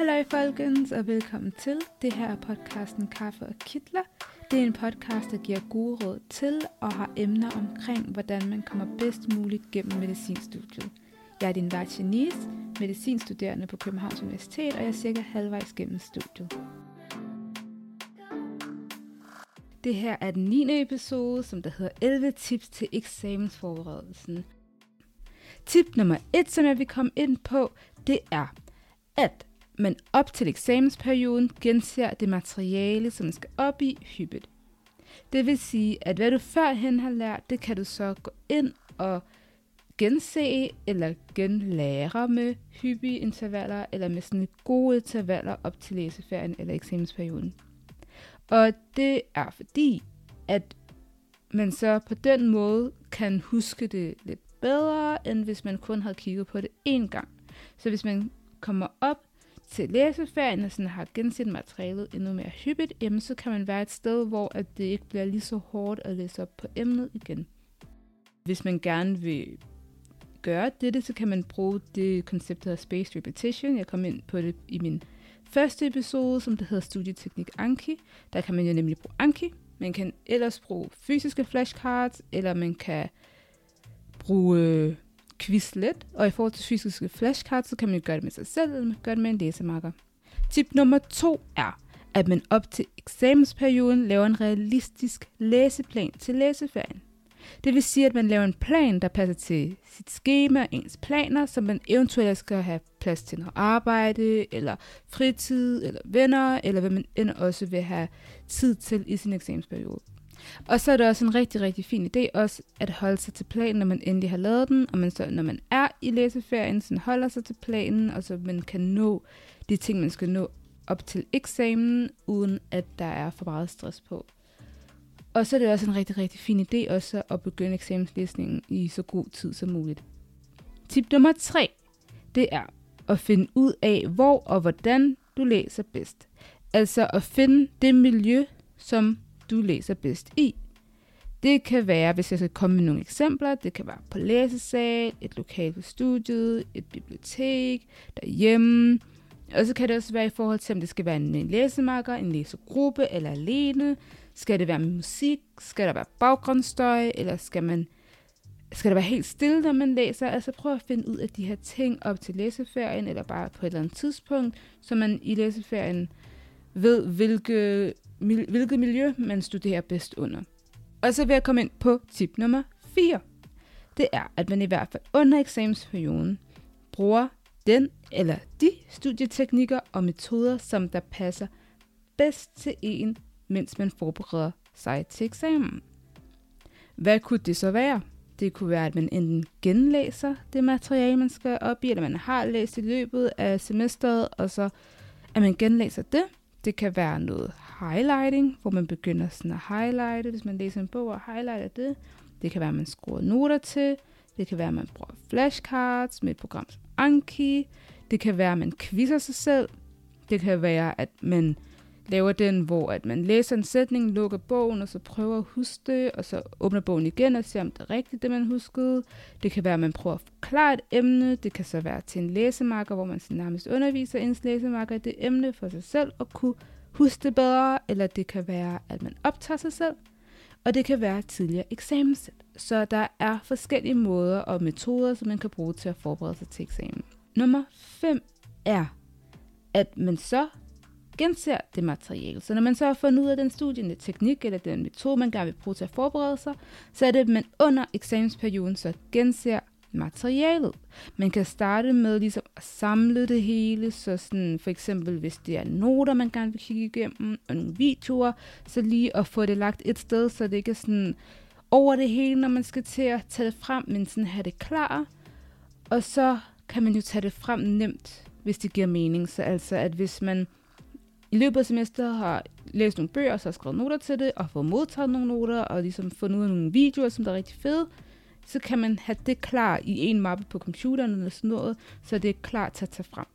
Hallo folkens, og velkommen til. Det her er podcasten Kaffe og Kitler. Det er en podcast, der giver gode råd til og har emner omkring, hvordan man kommer bedst muligt gennem medicinstudiet. Jeg er din vært Janice, medicinstuderende på Københavns Universitet, og jeg er cirka halvvejs gennem studiet. Det her er den 9. episode, som der hedder 11 tips til eksamensforberedelsen. Tip nummer 1, som jeg vil komme ind på, det er, at man op til eksamensperioden genser det materiale, som man skal op i hyppigt. Det vil sige, at hvad du førhen har lært, det kan du så gå ind og gense eller genlære med hyppige intervaller eller med sådan gode intervaller op til læseferien eller eksamensperioden. Og det er fordi, at man så på den måde kan huske det lidt bedre, end hvis man kun havde kigget på det én gang. Så hvis man kommer op til læseferien og sådan har genset materialet endnu mere hyppigt, jamen så kan man være et sted, hvor at det ikke bliver lige så hårdt at læse op på emnet igen. Hvis man gerne vil gøre dette, så kan man bruge det koncept, der hedder Spaced Repetition. Jeg kom ind på det i min første episode, som det hedder Studieteknik Anki. Der kan man jo nemlig bruge Anki. Man kan ellers bruge fysiske flashcards, eller man kan bruge øh, øh, Quizlet. Og i forhold til fysiske flashcards, så kan man jo gøre det med sig selv, eller man kan gøre det med en læsemarker. Tip nummer to er, at man op til eksamensperioden laver en realistisk læseplan til læseferien. Det vil sige, at man laver en plan, der passer til sit schema, ens planer, som man eventuelt skal have plads til noget arbejde, eller fritid, eller venner, eller hvad man end også vil have tid til i sin eksamensperiode. Og så er det også en rigtig, rigtig fin idé også at holde sig til planen, når man endelig har lavet den, og man så, når man er i læseferien, så holder sig til planen, og så man kan nå de ting, man skal nå op til eksamen, uden at der er for meget stress på. Og så er det også en rigtig, rigtig fin idé også at begynde eksamenslæsningen i så god tid som muligt. Tip nummer 3, det er at finde ud af, hvor og hvordan du læser bedst. Altså at finde det miljø, som du læser bedst i. Det kan være, hvis jeg skal komme med nogle eksempler, det kan være på læsesal, et lokalt på studiet, et bibliotek, derhjemme. Og så kan det også være i forhold til, om det skal være en læsemarker, en læsegruppe eller alene. Skal det være med musik? Skal der være baggrundsstøj? Eller skal man skal det være helt stille, når man læser? Altså prøv at finde ud af de her ting op til læseferien, eller bare på et eller andet tidspunkt, så man i læseferien ved, hvilke, hvilket miljø man studerer bedst under. Og så vil jeg komme ind på tip nummer 4. Det er, at man i hvert fald under eksamensperioden bruger den eller de studieteknikker og metoder, som der passer bedst til en mens man forbereder sig til eksamen. Hvad kunne det så være? Det kunne være, at man enten genlæser det materiale, man skal op i, eller man har læst i løbet af semesteret, og så at man genlæser det. Det kan være noget highlighting, hvor man begynder sådan at highlighte, hvis man læser en bog og highlighter det. Det kan være, at man skruer noter til. Det kan være, at man bruger flashcards med et program som Anki. Det kan være, at man quizzer sig selv. Det kan være, at man laver den, hvor at man læser en sætning, lukker bogen, og så prøver at huske det, og så åbner bogen igen og ser, om det er rigtigt, det man huskede. Det kan være, at man prøver at forklare et emne. Det kan så være til en læsemarker, hvor man nærmest underviser ens læsemarker i det emne for sig selv, og kunne huske det bedre. Eller det kan være, at man optager sig selv. Og det kan være tidligere eksamenssæt. Så der er forskellige måder og metoder, som man kan bruge til at forberede sig til eksamen. Nummer 5 er, at man så genser det materiale. Så når man så har fundet ud af den studie, teknik eller den metode, man gerne vil bruge til at forberede sig, så er det, at man under eksamensperioden så genser materialet. Man kan starte med ligesom at samle det hele, så sådan for eksempel hvis det er noter, man gerne vil kigge igennem, og nogle videoer, så lige at få det lagt et sted, så det ikke er sådan over det hele, når man skal til at tage det frem, men sådan have det klar. Og så kan man jo tage det frem nemt, hvis det giver mening. Så altså, at hvis man i løbet af semesteret har læst nogle bøger, og så har skrevet noter til det, og fået modtaget nogle noter, og ligesom fundet ud af nogle videoer, som der er rigtig fede, så kan man have det klar i en mappe på computeren eller sådan noget, så det er klar til at tage frem.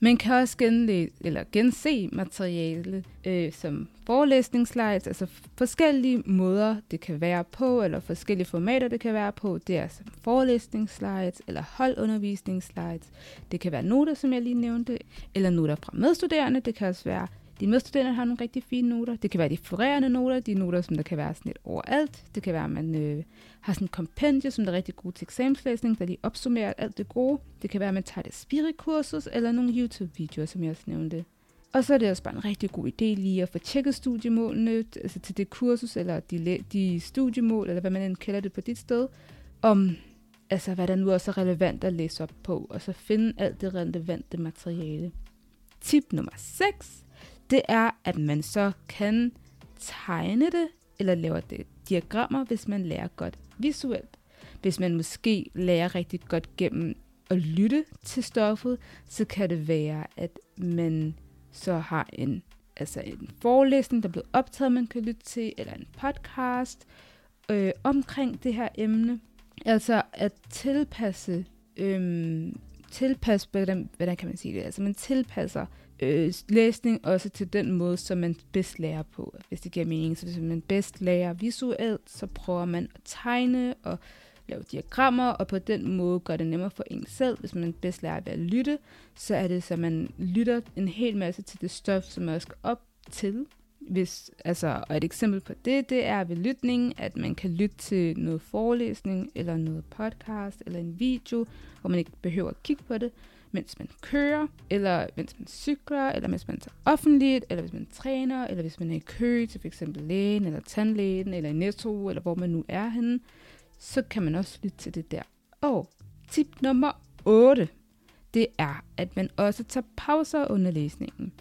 Man kan også genlæse, eller gense materiale øh, som forelæsningsslides, altså forskellige måder, det kan være på, eller forskellige formater, det kan være på. Det er som forelæsningsslides, eller holdundervisningsslides. Det kan være noter, som jeg lige nævnte, eller noter fra medstuderende. Det kan også være dine medstuderende har nogle rigtig fine noter. Det kan være de florerende noter, de noter, som der kan være sådan lidt overalt. Det kan være, at man øh, har sådan en kompendie, som der er rigtig god til eksamenslæsning, der de opsummerer alt det gode. Det kan være, at man tager det spirikursus eller nogle YouTube-videoer, som jeg også nævnte. Og så er det også bare en rigtig god idé lige at få tjekket studiemålene altså til det kursus, eller de, de studiemål, eller hvad man end kalder det på dit sted, om altså, hvad der nu også er relevant at læse op på, og så finde alt det relevante materiale. Tip nummer 6 det er, at man så kan tegne det, eller lave det diagrammer, hvis man lærer godt visuelt. Hvis man måske lærer rigtig godt gennem at lytte til stoffet, så kan det være, at man så har en, altså en forelæsning, der er blevet optaget, man kan lytte til, eller en podcast øh, omkring det her emne. Altså at tilpasse, øh, tilpasse hvordan, hvordan kan man sige det, altså man tilpasser øh, læsning også til den måde, som man bedst lærer på, hvis det giver mening. Så hvis man bedst lærer visuelt, så prøver man at tegne og lave diagrammer, og på den måde gør det nemmere for en selv. Hvis man bedst lærer ved at lytte, så er det så, man lytter en hel masse til det stof, som man skal op til. Hvis, altså, og et eksempel på det, det er ved lytning, at man kan lytte til noget forelæsning, eller noget podcast, eller en video, hvor man ikke behøver at kigge på det, mens man kører, eller mens man cykler, eller mens man tager offentligt, eller hvis man træner, eller hvis man er i kø til f.eks. lægen, eller tandlægen, eller i Netto, eller hvor man nu er henne, så kan man også lytte til det der. Og tip nummer 8, det er, at man også tager pauser under læsningen.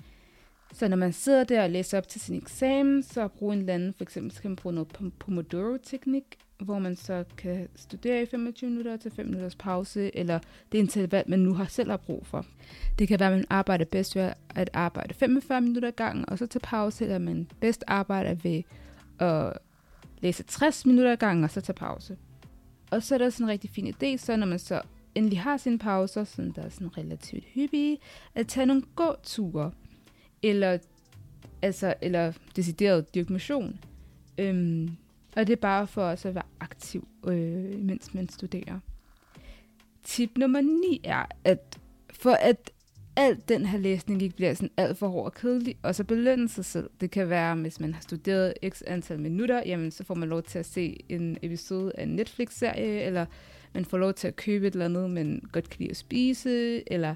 Så når man sidder der og læser op til sin eksamen, så brug en eller anden, for eksempel skal man bruge noget Pomodoro-teknik, hvor man så kan studere i 25 minutter til 5 minutters pause, eller det interval, man nu har selv har brug for. Det kan være, at man arbejder bedst ved at arbejde 45 minutter gang, og så tage pause, eller man bedst arbejder ved at læse 60 minutter gang, og så tage pause. Og så er der sådan en rigtig fin idé, så når man så endelig har sine pauser, sådan der er sådan relativt hyppige, at tage nogle gåture, eller, altså, eller decideret dyrkmotion. Øhm, og det er bare for os at være aktiv, øh, mens man studerer. Tip nummer 9 er, at for at alt den her læsning ikke bliver sådan alt for hård og kedelig, og så belønne sig selv. Det kan være, hvis man har studeret x antal minutter, jamen så får man lov til at se en episode af en Netflix-serie, eller man får lov til at købe et eller andet, man godt kan lide at spise, eller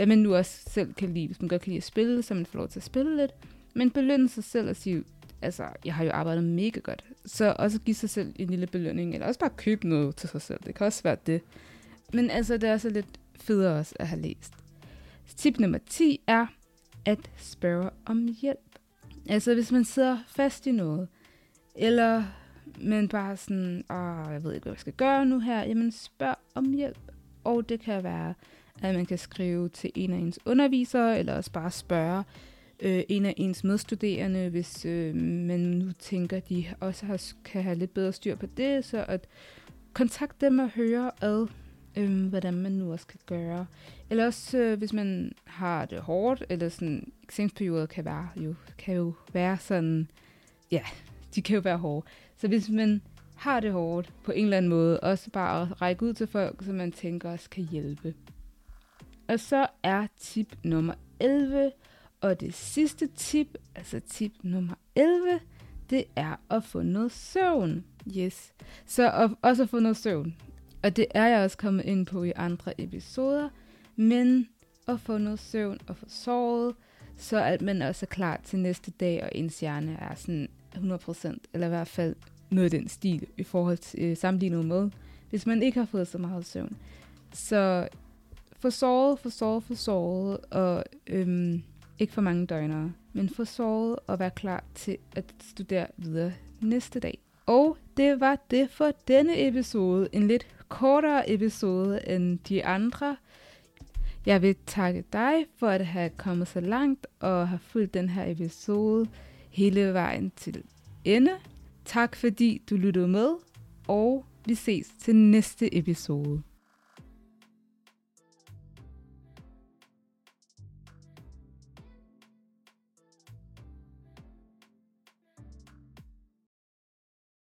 hvad man nu også selv kan lide. Hvis man godt kan lide at spille, så man får lov til at spille lidt. Men belønne sig selv og sige, altså, jeg har jo arbejdet mega godt. Så også give sig selv en lille belønning, eller også bare købe noget til sig selv. Det kan også være det. Men altså, det er også lidt federe også at have læst. Tip nummer 10 er at spørge om hjælp. Altså, hvis man sidder fast i noget, eller man bare sådan, åh, jeg ved ikke, hvad jeg skal gøre nu her, jamen spørg om hjælp. Og det kan være, at man kan skrive til en af ens undervisere, eller også bare spørge øh, en af ens medstuderende, hvis øh, man nu tænker, at de også har, kan have lidt bedre styr på det, så at kontakte dem og høre ad, øh, hvordan man nu også kan gøre. Eller også, øh, hvis man har det hårdt, eller sådan, eksamensperioder kan, være, jo, kan jo være sådan, ja, de kan jo være hårde. Så hvis man har det hårdt på en eller anden måde, også bare at række ud til folk, som man tænker også kan hjælpe. Og så er tip nummer 11, og det sidste tip, altså tip nummer 11, det er at få noget søvn. Yes. Så at, også at få noget søvn. Og det er jeg også kommet ind på i andre episoder. Men at få noget søvn og få sovet, så at man også er klar til næste dag, og ens hjerne er sådan 100%, eller i hvert fald noget af den stil i forhold til øh, sammenlignet med, hvis man ikke har fået så meget søvn. Så få såret, få såret, få såret, og øhm, ikke for mange døgnere, men få såret og være klar til at studere videre næste dag. Og det var det for denne episode. En lidt kortere episode end de andre. Jeg vil takke dig for at have kommet så langt og have fulgt den her episode hele vejen til ende. Tak fordi du lyttede med, og vi ses til næste episode.